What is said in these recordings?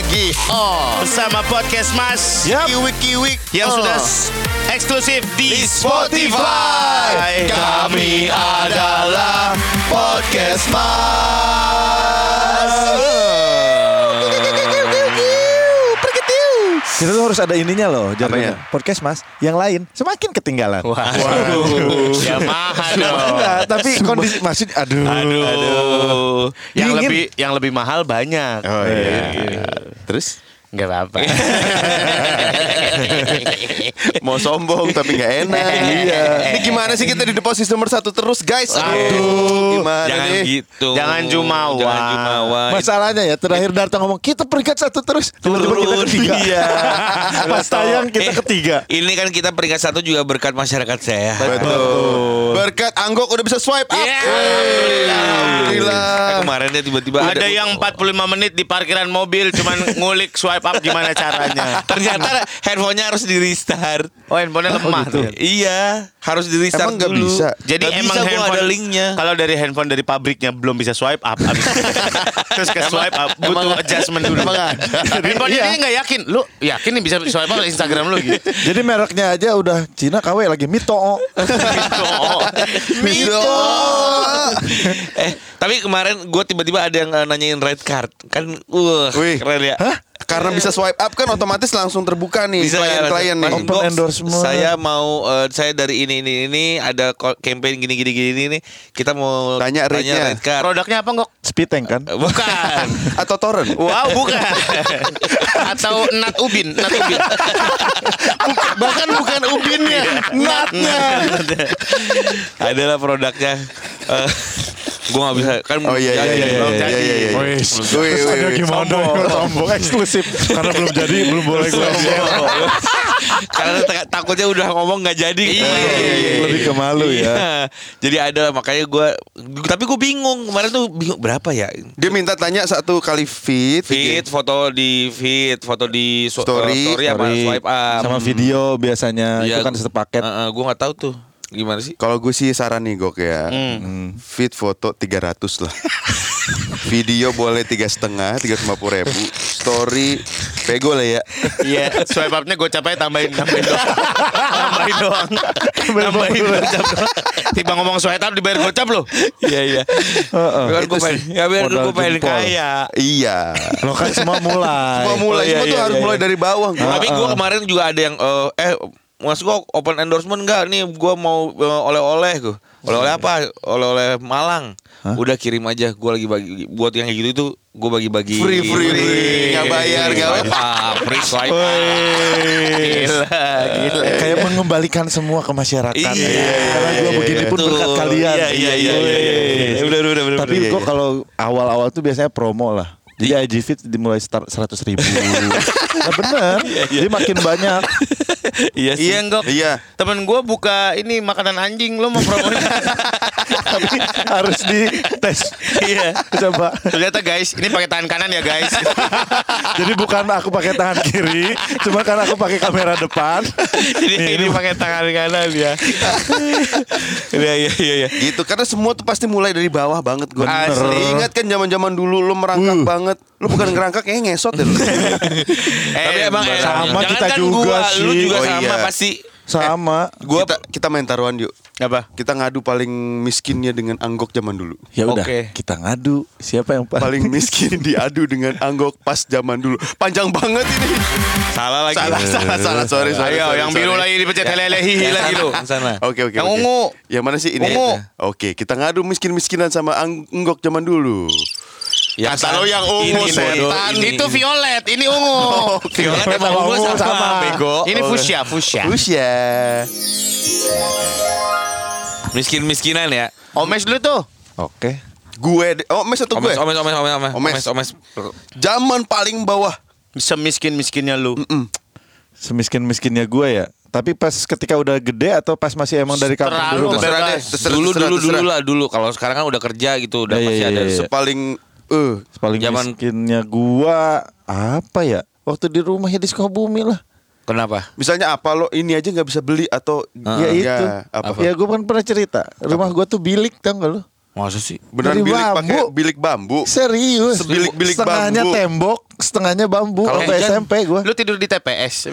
lagi Oh. bersama podcast Mas Yap. Kiwik Kiwik yang Oh. sudah eksklusif di, Di Spotify. Kami adalah podcast Mas. Kita tuh harus ada ininya loh, jargonnya. Apanya? Podcast Mas, yang lain semakin ketinggalan. Waduh. Ya mahal dong. Enggak, tapi kondisi maksud aduh. Aduh. Yang Dingin. lebih yang lebih mahal banyak. Oh iya. Terus Enggak apa-apa. mau sombong tapi nggak enak. Iya. Ini gimana sih kita di posisi nomor satu terus guys? Aduh. Gimana Jangan nih? gitu. Jangan jumawa. Jangan jumawa. Masalahnya ya terakhir Darto ngomong kita peringkat satu terus tiba-tiba kita ketiga. iya. Pas tayang kita Eh, ketiga. Ini kan kita peringkat satu juga berkat masyarakat saya. Betul. Berkat Anggok udah bisa swipe up. Yeah. Alhamdulillah. Alhamdulillah. Eh, kemarin dia tiba-tiba Ada yang 45 menit di parkiran mobil cuman ngulik swipe up gimana caranya. ternyata handphonenya harus di restart. Oh, handphonenya lemah. gitu. Iya, harus di restart Emang dulu. bisa? Jadi Nggak emang bisa, handphone ada linknya. Kalau dari handphone dari pabriknya belum bisa swipe up, abis terus ke swipe up butuh adjustment dulu. emang ada? handphone Iya. dia nggak yakin. Lu yakin nih bisa swipe up Instagram lu gitu? Jadi mereknya aja udah Cina KW lagi Mito. Gitu. Mito. eh, tapi kemarin gue tiba-tiba ada yang eh, nanyain red card. Kan uh, Wih. keren ya. Karena bisa swipe up kan otomatis langsung terbuka nih Bisa klien-klien nih. Open "Box, endorsement." Saya mau eh, saya dari ini ini ini ada campaign gini gini gini nih. Kita mau Tanya rate-nya. card. Produknya apa nggak? Speed tank kan? Bukan. Atau torrent. Wow, bukan. Atau nat ubin, nat ubin. Bahkan bukan ubinnya, natnya. Adalah produknya. Eh, gua nggak bisa kan Oh iya iya jadi, iya iya belum iya jadi. iya. iya. Wih, Wih, wih, kesannya wih, gimana? sombong. Sombong eksklusif karena belum jadi belum boleh gue share. Karena tak- takutnya udah ngomong nggak jadi. Iya, iya, iya, Lebih ke malu ya. Iya. Jadi ada makanya gue tapi gue bingung kemarin tuh bingung berapa ya Dia minta tanya satu kali feed. feed foto di feed foto di so- Story. uh, story sama Story. swipe up Sama video biasanya itu kan satu paket. gue nggak tahu tuh gimana sih Kalau gue sih saran nih Gok ya. Hmm. Feed foto 300 lah. Video boleh tiga setengah, tiga ribu. Story pego lah ya. Iya, swipe upnya gue capai tambahin tambahin doang. tambahin doang. tambahin gocap doang. Tiba ngomong swipe up dibayar gocap loh. iya iya Heeh. biar gue pengen ya biar gue pengen kaya Iya. Lo kan semua mulai. Semua mulai, Oh, iya, semua tuh iya, harus iya. mulai dari bawah. Tapi gue kemarin juga ada yang eh, eh Mas gue open endorsement enggak nih gue mau eh, oleh-oleh gue oleh-oleh apa oleh-oleh Malang udah kirim aja gue lagi bagi buat yang kayak gitu itu gue bagi-bagi Free, free, free. Nggak bayar, nggak swipe up free swipe Gila, gila. Kayak mengembalikan semua ke masyarakat. Iya. ya. Karena gue begini pun berkat kalian. Iya, iya, iya, iya, iya. Tapi iya. kalau awal-awal tuh biasanya promo lah. Jadi IG Fit dimulai start 100 ribu. nah bener. Jadi makin banyak. iya sih Iya enggak. Iya. Temen gue buka ini makanan anjing lo mau promonya. Tapi harus dites. iya. Coba. Ternyata guys, ini pakai tangan kanan ya guys. Jadi bukan aku pakai tangan kiri, cuma karena aku pakai kamera depan. ini, ini pakai tangan kanan ya. iya iya iya iya. Gitu karena semua tuh pasti mulai dari bawah banget gue. Asli. Ingat kan zaman-zaman dulu lu merangkak banget. Lu bukan ngerangkak kayaknya ngesot deh lu. Tapi emang eh, sama jangan kita kan juga gua, lu sih. juga Oh, sama iya. pasti. Sama. Gua kita, kita main taruhan yuk. Apa? Kita ngadu paling miskinnya dengan anggok zaman dulu. Ya udah, Oke. kita ngadu. Siapa yang Paling miskin diadu dengan anggok pas zaman dulu. Panjang banget ini. Salah lagi. Salah, salah, salah. Sorry, sorry. Ayo, sorry, yang biru sorry. lagi dipencet helelehi Yang lagi yang sana. Oke, oke, Yang oke. ungu. Yang mana sih ini? Ungu. Oke, kita ngadu miskin-miskinan sama anggok zaman dulu. Yang Kata lo yang ungu, ini, setan. bodoh, ini. Itu violet, ini ungu. Violet sama ungu ungu sama, sama. bego. Ini fuchsia, fuchsia. Usia. Miskin-miskinan ya. Omes dulu tuh. Oke. Gue, de- oh mes atau gue? Omes, omes, omes, omes, omes, Omes. omes, omes. Zaman paling bawah. Semiskin-miskinnya lu. Semiskin-miskinnya gue ya. Tapi pas ketika udah gede atau pas masih emang dari kampung dulu? Terserah Dulu, terserah, dulu, dulu lah, dulu. Kalau sekarang kan udah kerja gitu, udah Iya, pasti iya, ada. iya, iya. Paling eh Paling Zaman- miskinnya gua apa ya? Waktu di rumahnya di Sukabumi lah. Kenapa? misalnya apa lo ini aja nggak bisa beli atau ya itu. apa? Ya gue kan pernah cerita. Rumah gua tuh bilik tau gak lu? Masa sih? Dari bilik pakai bambu. bilik bambu. Serius. Sebilik-bilik setengahnya bambu. tembok, setengahnya bambu. Kalau hujan, SMP gue. Lu tidur di TPS.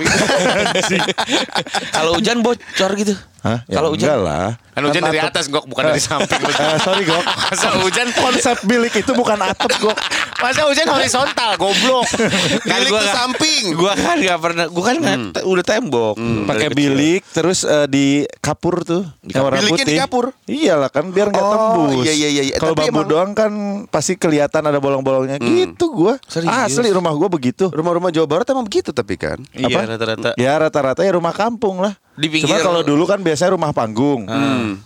Kalau hujan bocor gitu. Hah? Ya Kalau hujan lah. kan hujan dari atap. atas gok bukan dari samping. Eh, sorry Gok. Masa hujan Konsep bilik itu bukan atap Gok. Masa hujan horizontal, goblok. kan Bilik gua ke samping. Gua kan gak pernah, gua kan te- udah tembok. Pakai Dari kecil. bilik terus eh, di kapur tuh. Yang warna Biliknya putih. di kapur? Iyalah kan biar nggak Oh, tembus. iya, iya, iya. Kalau Tapi bambu emang- doang kan pasti kelihatan ada bolong-bolongnya. Gitu gua. Serius? Asli rumah gua begitu. Rumah-rumah Jawa Barat emang begitu tapi kan. Iya, rata-rata. Ya rata-rata ya rumah kampung lah. Di pinggir- Cuma kalau dulu kan biasanya rumah panggung.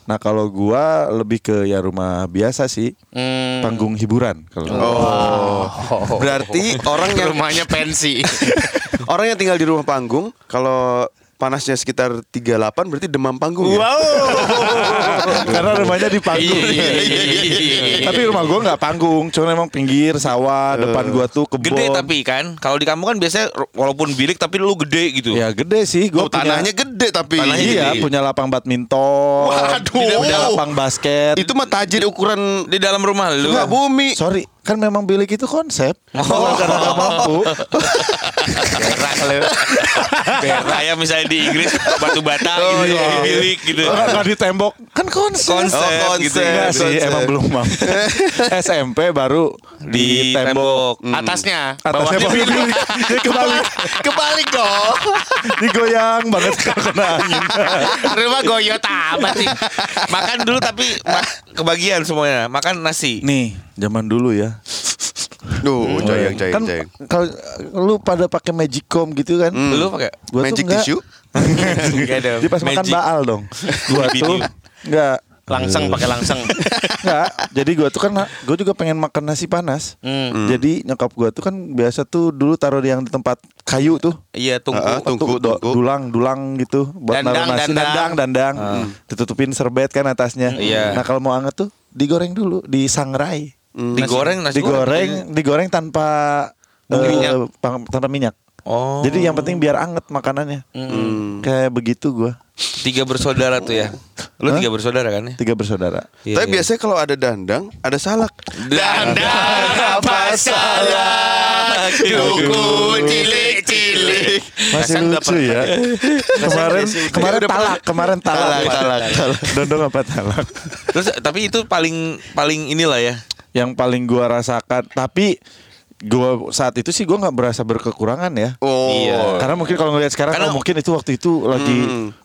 Nah kalau gua lebih ke ya rumah biasa sih. Hmm. Panggung hiburan kalau. Oh. Berarti orang yang rumahnya pensi. orang yang tinggal di rumah panggung kalau panasnya sekitar 38 berarti demam panggung ya. Karena rumahnya di panggung. Iya, iya, iya, iya. Tapi rumah gua nggak panggung, cuma memang pinggir sawah, depan gua tuh kebun. Gede tapi kan, kalau di kampung kan biasanya walaupun bilik tapi lu gede gitu. Ya gede sih, gua Oh, tanahnya gede tapi. Tanahnya Iya, gede. punya lapang badminton. Waduh. Punya lapang basket. Itu mah tajir ukuran Di dalam rumah lu. Enggak bumi. Sorry, kan memang bilik itu konsep. Oh. Bukan karena nggak mampu. Berak lu. Berak ya misalnya di Inggris batu bata Oh, gitu, iya. di bilik gitu. Nggak nggak di tembok. Kan konsep. Konsep, Oh, gitu. konsep. Enggak sih, konsep. emang belum mampu. SMP baru Di tembok. Atasnya, Atasnya bawahnya bilik. Dia kebalik. Kebalik dong. Digoyang banget kalau kena angin. Rumah goyot amat sih. Makan dulu tapi ma- kebagian semuanya. Makan nasi. Nih, zaman dulu ya. Duh, jayang jayang kan jayang. kalau lu pada pakai magicom gitu kan. Lu pakai Gua tuh Magic enggak. tissue? Enggak ada. Dia pas makan Magic. baal dong. Gua tuh enggak Langseng pakai langseng. Enggak, jadi gua tuh kan gua juga pengen makan nasi panas. Hmm. Jadi nyokap gua tuh kan biasa tuh dulu taruh di yang di tempat kayu tuh. Iya tunggu. Ah, tungku, do- tungku. dulang, dulang gitu buat Dandang, naruh nasi dandang. dandang, dandang. Ditutupin serbet kan atasnya. Iya. Nah, kalau mau anget tuh digoreng dulu, disangrai. Digoreng nasi digoreng, digoreng tanpa Bumbu eh, minyak. pang- tanpa minyak. Oh. Jadi yang penting biar anget makanannya. Kayak begitu gua. tiga bersaudara tuh ya. Lu tiga bersaudara kan ya? Tiga bersaudara. Iya, Tapi iya. biasanya kalau ada dandang, ada salak. Dandang apa salah Duku cilik-cilik Masih Hasan lucu dapat- ya. kemarin kemarin Udah talak, kemarin talak. Talak, talak, talak. Dondong apa talak? Terus tapi itu paling paling inilah ya. Yang paling gua rasakan, tapi gua saat itu sih gua nggak berasa berkekurangan ya. Oh. Iya. Karena mungkin kalau ngelihat sekarang Karena- oh, mungkin itu waktu itu lagi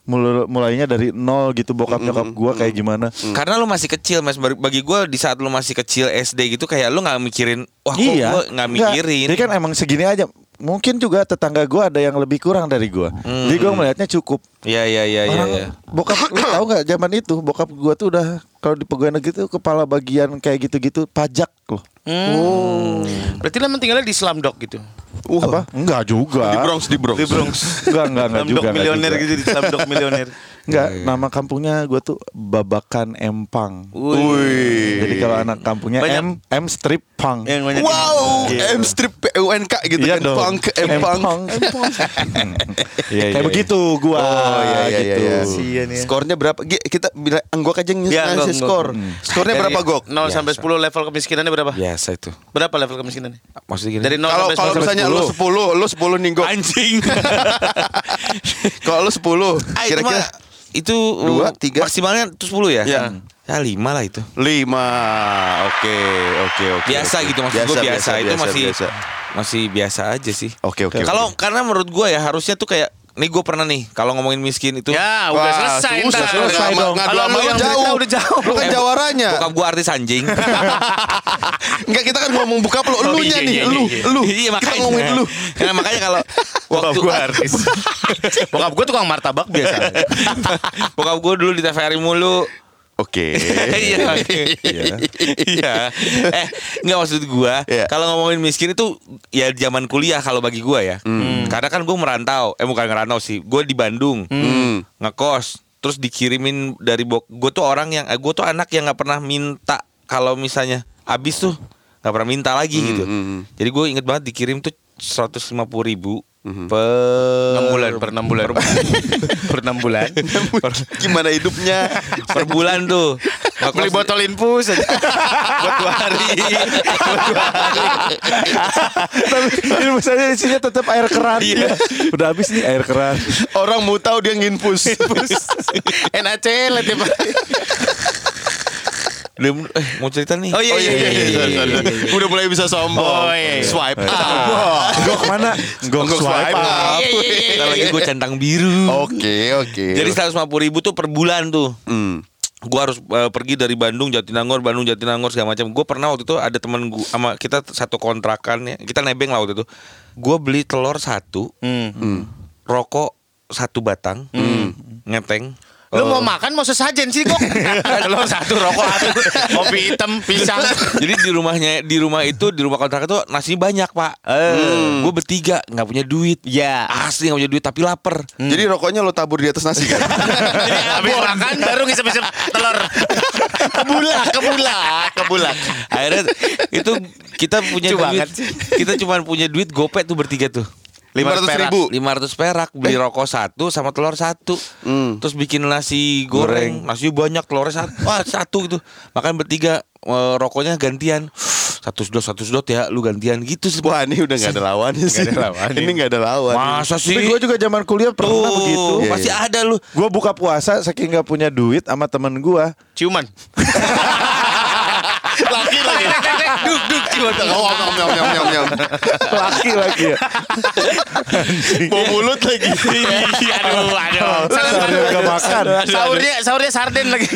mul- mulainya dari nol gitu bokap nyokap gua kayak gimana. Karena lu masih kecil mas Bagi gue di saat lu masih kecil SD gitu Kayak lu gak mikirin Wah kok iya. gue gak mikirin Jadi kan emang segini aja. Mungkin juga tetangga gua ada yang lebih kurang dari gua. Jadi gua melihatnya cukup. Iya iya iya iya Orang iya. bokap lu tahu nggak zaman itu bokap gua tuh udah kalau di pegawai negeri tuh kepala bagian kayak gitu-gitu pajak loh. Oh. Berarti lu emang tinggalnya di Slumdog gitu. Apa? Enggak juga. Di Bronx, di Bronx. Di Bronx. Enggak, enggak, enggak juga. milioner gitu di Slumdog milioner. Enggak, nama kampungnya gua tuh Babakan Empang. Wih. Jadi kalau anak kampungnya Banyak. M M strip pang. Yang Wow, Iya. M strip UNK gitu Iya kan. Punk, M punk. Iya, Kayak begitu gua. Oh iya iya gitu. iya. Kasian ya. Skornya berapa? Gi, kita bila anggok aja Iya, ngasih Anggok, ngasih skor. Skornya Dari- berapa gok? 0 sampai 10 level kemiskinannya berapa? Biasa itu Berapa level kemiskinannya? Maksudnya gini Dari 0 Kalau sampai kalau 10. misalnya lu 10, lu 10 nih gok. Anjing Kalau lu 10, Ah, itu kira-kira Itu Dua, tiga. Maksimalnya tuh 10 ya? Iya. Ya 5 lah itu 5. Oke, oke, oke. Biasa oke. gitu maksud gue biasa, Itu masih biasa. Masih biasa aja sih Oke, oke. Kalau oke. karena menurut gue ya harusnya tuh kayak Nih gue pernah nih Kalau ngomongin miskin itu Ya, udah Wah, selesai susah, ntar. selesai Ngadu dong. Kalau lu sama yang lu jauh udah jauh. Lu kan Eh, jawarannya. Bokap gue artis anjing Enggak kita kan ngomong buka lu, Oh, elunya iya, nih, iya, lu, iya. lu. Iya Kita ngomongin lu. Karena makanya kalau Bokap Waktu gue artis. Bokap gue tukang martabak biasa. Bokap gue dulu di TVRI mulu Oke. Iya. Iya. Eh, nggak maksud gua. Iya. Kalau ngomongin miskin itu ya zaman kuliah kalau bagi gua ya. Karena kan gua merantau. Eh bukan ngerantau sih. Gua di Bandung. Hmm. Ngekos. Terus dikirimin dari bok. Gua tuh orang yang eh, gua tuh anak yang nggak pernah minta kalau misalnya habis tuh nggak pernah minta lagi gitu. hmm. Jadi gue inget banget dikirim tuh 150 ribu Hmm. per 6 bulan per 6 bulan. per 6 bulan. Gimana hidupnya? per bulan tuh Beli botol infus aja. Buat dua hari. Buat dua hari. Tapi ini misalnya isinya tetap air keran. Iya. Udah habis nih air keran. Orang mau tahu dia nginfus. NaCl tiap hari. Belum- eh, mau cerita nih. Oh iya iya iya. iya, iya, iya, iya. Udah mulai bisa sombong. Oh, iya. Swipe up. Gok mana? Gok Gok swipe swipe up. up. Iya, iya, iya, Ntar lagi iya. gue centang biru. Oke, oke. Jadi 150 ribu tuh per bulan tuh. Hmm. Gue harus eh, pergi dari Bandung Jatinangor Bandung Jatinangor segala macam gue pernah waktu itu ada temen gue sama kita satu kontrakan ya kita nebeng lah waktu itu gue beli telur satu Hmm. rokok satu batang ngeteng Lu mau makan mau sesajen sih kok. Lu satu rokok satu kopi hitam pisang. jadi di rumahnya di rumah itu di rumah kontrakan itu nasi banyak pak gue bertiga nggak punya duit Ya. asli nggak punya duit tapi lapar Jadi rokoknya lo tabur di atas nasi kan? Jadi habis makan baru ngisep-ngisep telur. Kebulak, kebulak, kebulak. akhirnya itu kita punya duit banget kita cuma punya duit gopek tuh bertiga tuh 500 ribu. 500 perak beli rokok satu sama telur satu Hmm. terus bikin nasi goreng, nasi banyak telurnya satu wah satu gitu makan bertiga eh, rokoknya gantian satu sedot satu sedot ya lu gantian gitu sih Wah ini udah gak ada lawannya sih. ada lawannya. Ini gak ada lawan. masa sih Tapi gue juga zaman kuliah pernah Tuh, begitu. pasti ada lu Gue buka puasa saking gak punya duit sama temen gue. Ciuman. Laki lagi. Duk duk ciuman. Oh, nyam, nyam, nyam, nyam, nyam. Laki lagi ya. Bau mulut lagi. aduh, aduh. Salah Sambil gak makan. Sahurnya sahurnya sarden lagi.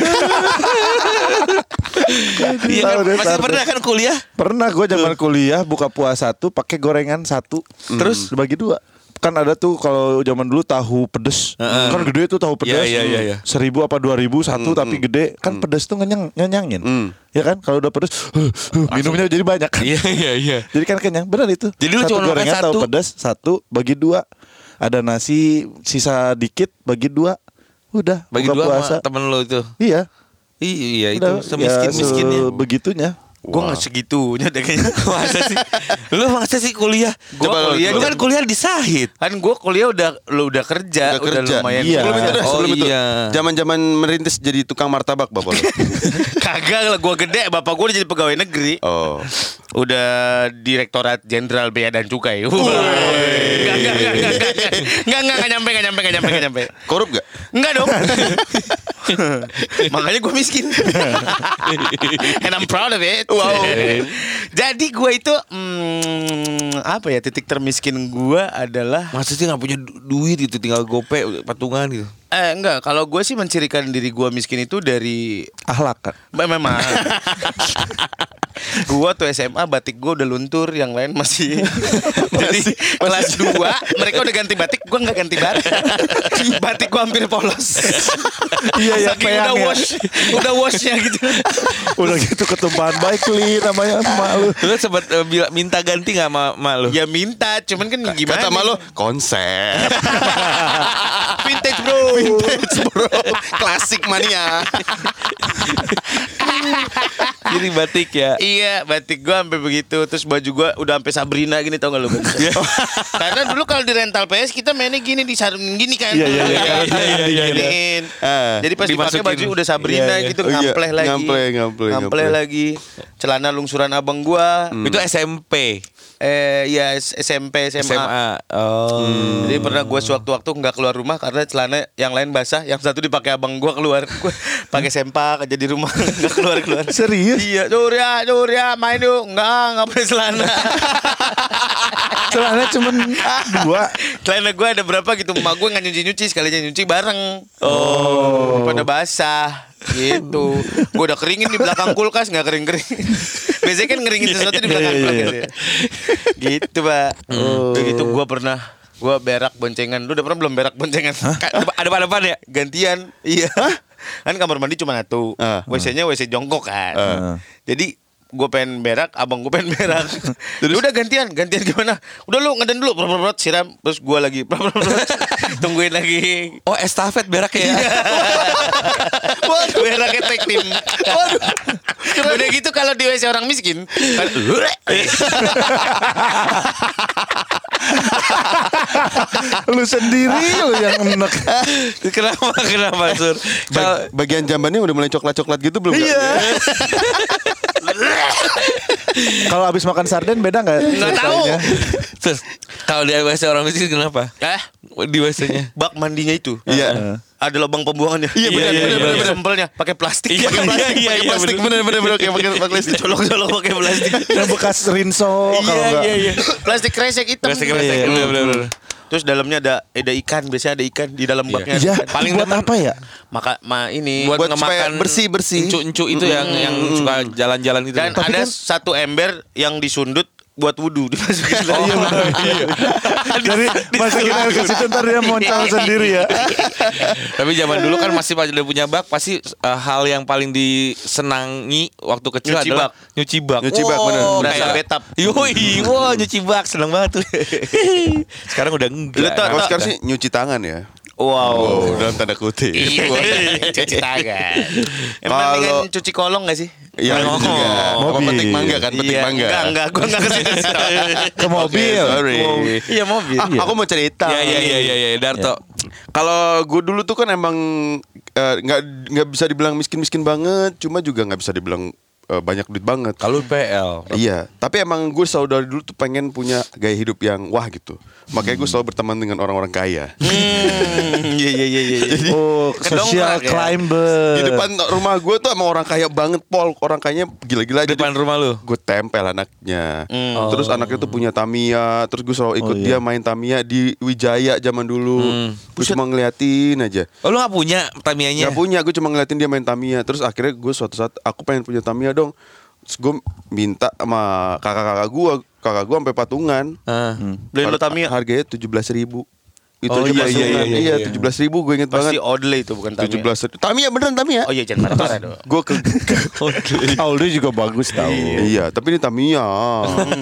iya kan pasti tahu pernah kan kuliah Pernah gue zaman kuliah buka puasa satu pakai gorengan satu. Terus dibagi dua. Kan ada tuh kalau zaman dulu tahu pedes. Kan gede tuh tahu pedes. Iya, iya, iya, iya. Seribu apa dua ribu satu tapi gede. Kan pedes tuh ngenyang, ngenyangin. Ya kan kalau udah pedes minumnya jadi banyak iya iya iya Jadi kan kenyang. Benar itu. Jadi lu satu cuma gorengan tahu satu? pedes satu bagi dua. Ada nasi sisa dikit bagi dua. Udah bagi dua puasa. sama temen lu itu Iya. iya itu Udah, semiskin miskinnya ya, begitunya. Gue nggak segitunya deh kayaknya. masa sih lu masa sih kuliah Gua Coba kuliah lu kan kuliah di Sahid Kan gue kuliah udah lu udah kerja, Udah udah, kerja. lumayan. Iya. Sebelum itu dah, Oh, sebelum itu. iya. Zaman-zaman merintis jadi tukang martabak bapak lo. Kagak lah, gue gede, bapak gue udah jadi pegawai negeri. Oh. Udah Direktorat Jenderal Bea dan Cukai. Enggak, enggak, enggak, enggak, enggak, enggak, enggak, nyampe, enggak nyampe, enggak nyampe, enggak nyampe. Korup gak? Enggak dong. Makanya gue miskin. And I'm proud of it. Wow. Jadi gue itu hmm, apa ya titik termiskin gue adalah sih nggak punya du- duit gitu tinggal gope patungan gitu eh enggak kalau gue sih mencirikan diri gue miskin itu dari Ahlak kan. Memang Gua tuh SMA batik gua udah luntur Yang lain masih Jadi kelas 2 Mereka udah ganti batik Gua nggak ganti batik Batik gua hampir polos Iya, iya, peyang udah ya. wash Udah washnya gitu Udah gitu ketumpahan baik li namanya emak lu. sempat eh, bila- minta ganti nggak sama emak lu Ya minta Cuman kan gimana Kata sama lo konsep. Vintage bro Vintage bro. Klasik mania. Jadi batik ya Iya batik gua sampai begitu. Terus baju gua udah sampai Sabrina gini tau gak lu Karena dulu kalau di rental PS Kita mainnya gini di sarung gini kan. Iya, iya, iya. Iya, Iya, iya, iya. Ah, Jadi pas dipakai baju udah Sabrina Iya, iya. gitu Oh, iya. Ngampleh lagi. Ngampleh, ngampleh, ngampleh. lagi. Celana lungsuran abang gua. Itu SMP Eh ya SMP SMA, SMA oh Jadi pernah gue sewaktu-waktu nggak keluar rumah karena celana yang lain basah, yang satu dipakai abang gua keluar, gue pakai sempak aja di rumah nggak keluar keluar. Serius? Iya, Surya, Surya, main yuk. Enggak, nggak pakai celana. Celana cuman dua. celana gue ada berapa gitu, emak gue nggak nyuci-nyuci, sekalinya nyuci bareng. Oh. Pada basah. Gitu. Gue udah keringin di belakang kulkas nggak kering-kering. Biasanya kan ngeringin sesuatu di belakang Iya, iya, kulkas ya. Gitu pak. Begitu gue pernah Gue berak boncengan. Lu udah pernah belum berak boncengan? Ada pada depan ya? Gantian. Iya. Kan kamar mandi cuma satu. Ah. wc-nya wc jongkok kan. Ah. jadi gue pengen berak abang gue pengen berak. Terus? Udah gantian. Gantian gimana? Udah lu ngeden dulu. Brot, brot, brot, siram. Terus gue lagi brot, brot, brot. tungguin lagi oh estafet berak ya Waduh, beraknya tag team. Waduh. Udah gitu kalau di WC orang miskin lu sendiri lu yang enek. kenapa kenapa sur? Bag- bagian jambannya udah mulai coklat-coklat gitu belum? Iya. Kalau habis makan sarden beda nggak? Nggak tahu. Terus kalau di WC orang miskin kenapa? Eh, Di WC-nya. bak mandinya itu. Iya. Ada lubang pembuangannya. Iya, benar, iya, benar, iya, benar, iya. benar. Sempelnya pakai plastik. Iya, pakai iya, plastik, iya, pakai iya, plastik. benar. Bener bener bener kayak pakai plastik. Colok-colok pakai plastik. Yang bekas rinso kalau Iya nggak. iya iya. Plastik kresek hitam. Kresek-kresek, Iya. bener, bener, bener. Terus dalamnya ada ada ikan, biasanya ada ikan di dalam baknya. Iya, paling buat apa ya? Maka ma ini Buat, Buat ngemakan bersih-bersih. Encu-encu itu yang yang suka jalan-jalan itu. dan Tapi ada kan- satu ember yang disundut buat wudhu dimasukin dalam. Iya benar. Iya. Jadi masukin air ke situ ntar dia muncul sendiri ya. Tapi zaman dulu kan masih pada punya bak, pasti uh, hal yang paling disenangi waktu kecil Nyuci adalah bak. nyuci bak. Nyuci bak, Wow, bener. Berasa kayak- betap. Yoi, wah nyuci bak seneng banget tuh. Sekarang udah enggak. Lu tau- sekarang sih nyuci tangan ya. Wow. Oh, dalam tanda kutip. Iya, cuci tangan. Emang Kalau- mendingan cuci kolong gak sih? Iya, Oh, juga. Apa mobil. petik mangga kan, petik Iya, mangga. Enggak, enggak, gua enggak ke situ. Ke mobil. sorry. Iya, mobil. Ah, aku mau cerita. Iya iya iya iya iya Darto. Kalau gue dulu tuh kan emang eh, nggak nggak bisa dibilang miskin-miskin banget, cuma juga nggak bisa dibilang eh, banyak duit banget. Kalau PL. Iya, tapi emang gue selalu dari dulu tuh pengen punya gaya hidup yang wah gitu. Makanya gue selalu berteman dengan orang-orang kaya. Hmm, Iya, iya, iya, iya. Oh, Kedongkrak social ya? climber. Di depan rumah gue tuh emang orang kaya banget, Pol. Orang kayanya gila-gila. Di depan rumah lu. Gue tempel anaknya. Hmm. Terus anaknya tuh punya Tamiya. Terus gue selalu ikut Oh, iya. dia main Tamiya di Wijaya zaman dulu. Gue cuma ngeliatin aja. Oh lu gak punya Tamianya? Gak punya, gue cuma ngeliatin dia main Tamiya. Terus akhirnya gue suatu saat aku pengen punya Tamiya dong. Terus gue minta sama kakak-kakak gue, kakak gue sampai patungan. Ah. Beliin lo Tamiya. Harganya tujuh belas ribu. Itu Oh, iya, iya, iya, iya, Iya, iya. tujuh belas ribu gue inget Pasti banget. Odle itu bukan Tamiya. Tujuh belas ribu. Tamiya beneran Tamiya. Oh iya, jangan marah-marah dong. Gue ke Audi juga bagus tau. Iya, tapi ini Tamiya.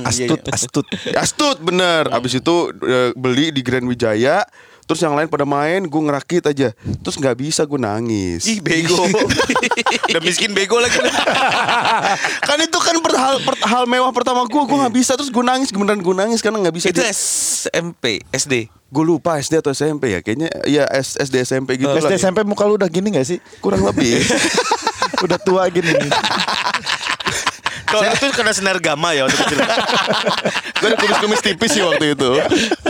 Astut, astut. Astut bener. Abis itu eh, beli di Grand Wijaya. Terus yang lain pada main, gue ngerakit aja. Terus nggak bisa, gue nangis. Ih, bego. Udah miskin bego lagi. kan itu kan per- hal, per- hal mewah pertama gue, gue nggak bisa. Terus gue nangis, beneran gue nangis karena nggak bisa. Itu SMP, SD. Gue lupa SD atau SMP ya, kayaknya ya S- SD SMP gitu SD lah. SMP muka lu udah gini gak sih? Kurang lebih. Udah tua gini. Kalau itu kena senar gama ya waktu kecil. gue kumis-kumis tipis sih waktu itu.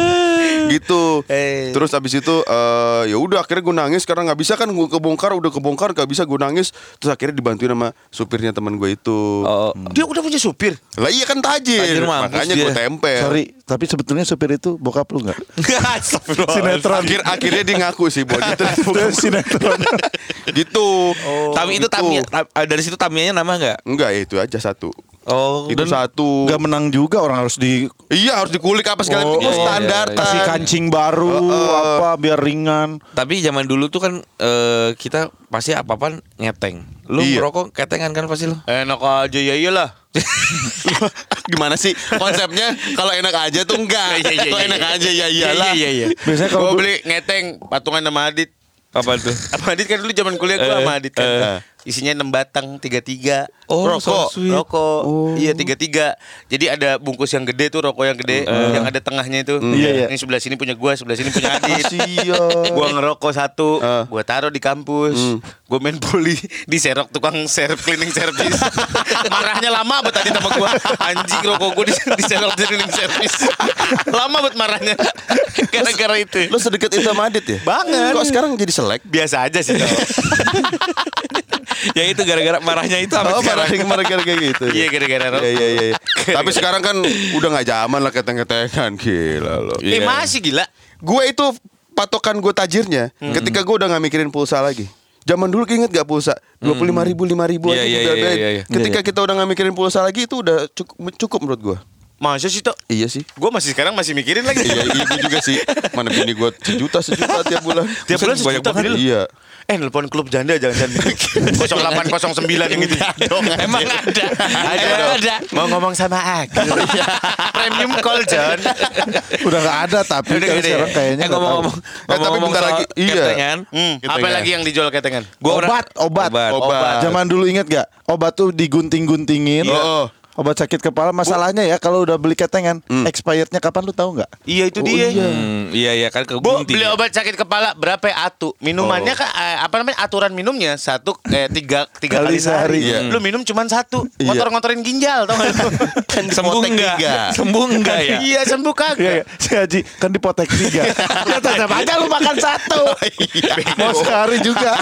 gitu. Eh. Terus abis itu eh, ya udah akhirnya gue nangis karena nggak bisa kan gue kebongkar udah kebongkar nggak bisa gue nangis. Terus akhirnya dibantuin sama supirnya teman gue itu. Oh, Dia udah punya supir. Lah iya kan tajir, Tajir mampus makanya gue tempel. Sorry, tapi sebetulnya supir itu bokap lu gak? Sinetron. Akhir akhirnya dia ngaku sih buat itu. Itu sinetron. gitu. Tapi itu Gitu. Tamiya dari situ Tamiyanya nama enggak? Enggak ya itu aja satu. Oh, itu satu. Gak menang juga orang harus di Iya harus dikulik apa segala Oh, itu iya, standar. iya, iya. kasih kancing baru apa biar ringan. Tapi zaman dulu tuh kan eh, kita pasti apa-apaan ngeteng. Lu Iya. merokok ketengan kan pasti lu. Enak aja ya iyalah. Gimana sih konsepnya? Kalau enak aja tuh enggak. Iya, iya, iya, Kalau iya. enak aja ya iyalah. Iya, iya, iya. Biasanya kalau gua- beli ngeteng patungan sama Adit. Apa tuh? Sama Adit kan dulu zaman kuliah gue sama Adit kan. eh. Isinya 6 batang, 33 Oh, rokok, rokok. Iya, 33. Jadi ada bungkus yang gede tuh rokok yang gede, yang ada tengahnya itu. Iya, iya. Ini sebelah sini punya gua, sebelah sini punya Adit. Gua ngerokok satu, Eh. gua taruh di kampus. Gua main poli di serok tukang serp cleaning service. Marahnya lama banget tadi sama gua. Anjing rokok gua di, di serok cleaning service. lama banget marahnya. Gara-gara itu. Lo sedekat itu sama Adit ya? Banget. Kok sekarang jadi selek? Biasa aja sih. ya itu gara-gara marahnya itu sampai Oh, sekarang. marah marah kayak gitu. Iya gara-gara rokok. Iya iya iya. Tapi sekarang kan udah nggak zaman lah keteng-ketengan gila lo. Eh Iya. masih gila. Gue itu patokan gue tajirnya ketika gue udah nggak mikirin pulsa lagi. Zaman dulu inget gak pulsa dua puluh lima ribu lima ribu Iya, aja iya, udah iya, iya, iya. Ketika kita udah nggak mikirin pulsa lagi itu udah cukup cukup menurut gue. Masa sih, Tok? Iya sih. Gue masih sekarang masih mikirin lagi. iya, iya gue juga sih. Mana bini gue sejuta sejuta tiap bulan. Tiap bulan sejuta lu. Iya. Eh nelpon klub janda jangan-jangan 0809 yang gitu Emang ada. Ada, ada. Mau ngomong sama aku Premium call John Udah gak ada tapi Udah kan ya? sekarang kayaknya Eh ngomong-ngomong Eh, tapi bentar lagi, iya. ketengan. hmm, Gitu Apa kan. lagi yang dijual ketengan? Gua obat, obat, Obat. Zaman dulu inget gak? Obat tuh digunting-guntingin. Oh, oh. Obat sakit kepala masalahnya ya kalau udah beli ketengan, expirednya kapan lu tahu nggak? Iya itu Oh, dia. iya. Hmm, iya iya kan ke Bu, beli ya. obat sakit kepala berapa ya atu? Minumannya kan eh, apa namanya aturan minumnya satu eh, tiga tiga Kali kali, sehari. sehari. Iya. Lu minum cuma satu. Iya. Ngotor-ngotorin ginjal tau gak? lu? Kan sembuh enggak? Sembuh enggak ya? Iya sembuh Iya, kagak. iya. si Haji kan dipotek tiga. Ya tetap aja lu makan satu. Mau sehari juga.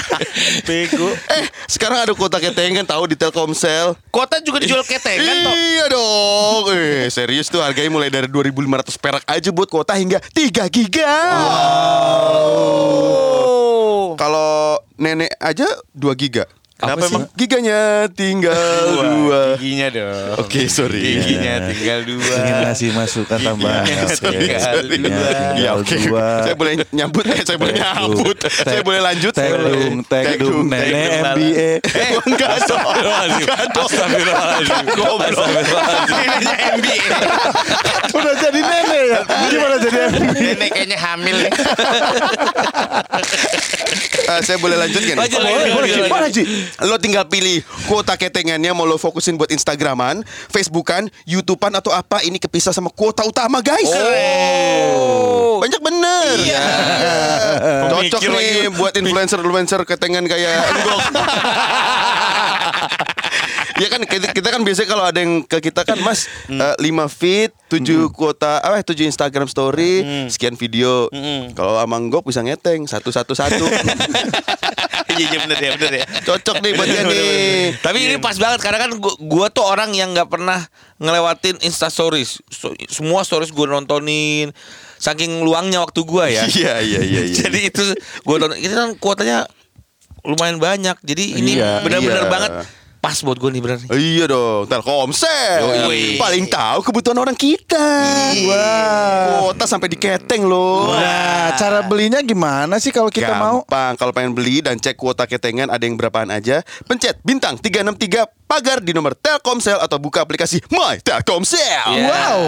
Bego. Eh, sekarang ada kuota ketengan tahu di Telkomsel. Kota juga dijual ketengan. Iya dong. Eh, serius tuh harganya mulai dari 2.500 perak aja buat kuota hingga 3 giga. Oh. Kalau nenek aja 2 giga. Kenapa emang? Giganya tinggal dua. Giginya dong. Oke, sorry. Giginya tinggal dua. Ingin ngasih masukan tambahan. Tinggal dua. Ya, oke. dua. Saya boleh nyambut, eh, saya boleh nyambut. Saya boleh lanjut. Tek dung, nenek MBA. Eh, enggak dong. Enggak dong. Goblok. Neneknya MBA. Udah jadi nenek ya? Gimana jadi? Nenek kayaknya hamil nih. Eh, saya boleh lanjut kan? Lanjut, Boleh, lanjut, boleh, Ji. Boleh, Ji. Lo tinggal pilih kuota ketengannya mau lo fokusin buat Instagraman, Facebookan, YouTubean atau apa ini kepisah sama kuota utama guys. Oh. Banyak bener. Iya. Cocok nih buat influencer-influencer ketengan kayak Enggok. Ya kan kita, kita kan biasanya kalau ada yang ke kita kan Mas eh, 5 feed, 7 kuota apa 7 Instagram story, sekian video. Kalau sama Enggok bisa ngeteng satu satu satu. Iya iya bener ya bener ya. Cocok nih buat dia nih. Tapi ini pas banget karena kan gua, gua tuh orang yang nggak pernah ngelewatin Insta Stories. So- semua stories gua nontonin. Saking luangnya waktu gua ya. Iya iya iya iya. Jadi itu gua nonton ini kan kuotanya lumayan banyak. Jadi ini Iya. benar-benar Iya. banget pas buat gua nih benar. nih. Iya dong, Telkomsel Yoi. paling tahu kebutuhan orang kita. Wah, kuota sampai diketeng loh. Nah, cara belinya gimana sih kalau kita mau? Gampang, kalau pengen beli dan cek kuota ketengan ada yang berapaan aja, pencet bintang 363 pagar di nomor Telkomsel atau buka aplikasi My Telkomsel. Ya. Wow.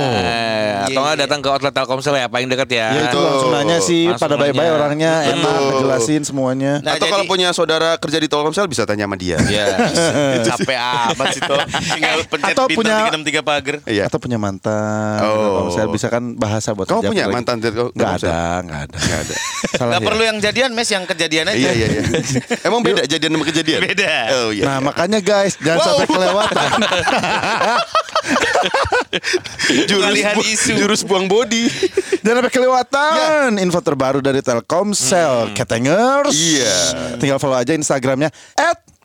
Atau nggak datang ke outlet Telkomsel ya paling dekat ya. Ya itu langsung nanya sih Langsung pada baik-baik nanya. orangnya enak Betul. ngejelasin semuanya. Nah, atau kalau jadi- punya saudara kerja di Telkomsel bisa tanya sama dia. Iya. Capek amat sih tuh. Tinggal pencet Atau bintang punya- 363 pagar. Iya. Atau punya mantan. Oh. Telkomsel bisa kan bahasa buat Kamu punya lagi. mantan Nggak Telkomsel? ada, nggak ada. Nggak ada. Salah Gak ya. perlu yang jadian mes yang kejadian aja. Iya iya iya. Emang beda jadian sama kejadian? Beda. Oh iya. Nah makanya guys jangan Wow. sampai kelewatan. Pengalihan bu- isu. jurus buang body. Jangan sampai kelewatan info terbaru dari Telkomsel Ketengers. Iya. Tinggal follow aja Instagramnya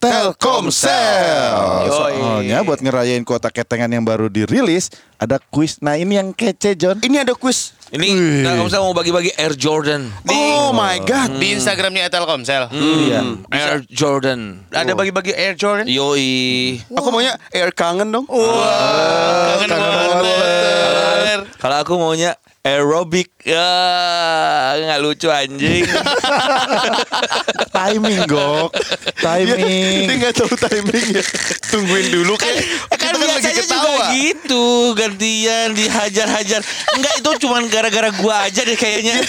Telkomsel. Soalnya buat ngerayain kuota ketengan yang baru dirilis ada kuis. Nah ini yang kece John. Ini ada kuis. Ini Telkomsel mau bagi-bagi Air Jordan. Oh my god. Di Instagramnya Telkomsel. Iya. Air Jordan. Ada bagi-bagi Air Jordan. Yoi. Aku maunya air kangen dong. Wah, kangen banget. Kalau aku maunya aerobik. Ya, nggak lucu anjing. Timing gok. Timing. dia nggak tahu timingnya. Tungguin dulu kan. kan kan lagi biasanya juga ketawa. gitu gantian dihajar-hajar enggak itu cuman gara-gara gua aja deh kayaknya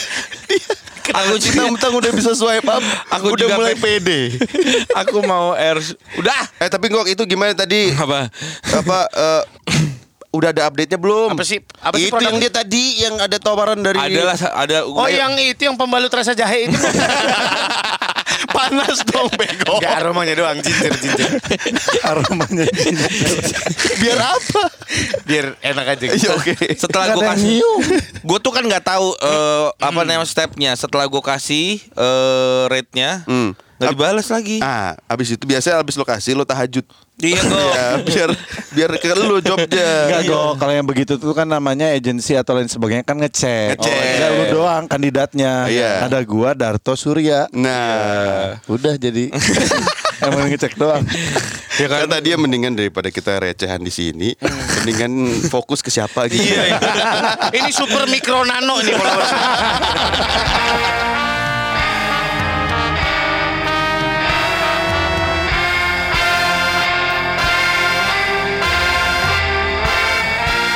Aku mentang-mentang udah bisa swipe up, Aku udah juga mulai pede. aku mau air udah Eh tapi Ngok itu gimana tadi? apa Apa eh, udah ada update-nya belum? Apa sih- apa sih itu yang produknya? dia tadi yang ada tawaran dari adalah ada Oh yang itu yang pembalut rasa jahe itu panas dong bego. Gak aromanya doang cincir cincir Aromanya. Biar apa? Biar enak aja Iya oke. setelah Nggak gue yang kasih gue tuh kan nggak tahu eh, apa namanya stepnya setelah gue kasih eh, rate-nya Hmm. Nggak dibalas lagi Ah, abis itu biasanya abis lokasi lo tahajud. iya kok Ya, biar biar ke lu jobnya. Enggak kok, kalau yang begitu tuh kan namanya agensi atau lain sebagainya kan ngecek. Ngecek. Enggak lu doang kandidatnya. Iya. Ada gua Darto Surya. Nah, Udah jadi emang ngecek doang. ya kan kata dia mendingan daripada kita recehan di sini, mendingan fokus ke siapa gitu. Iya, iya. Ini super mikro nano nih.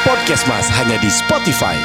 Podcast Mas hanya di Spotify.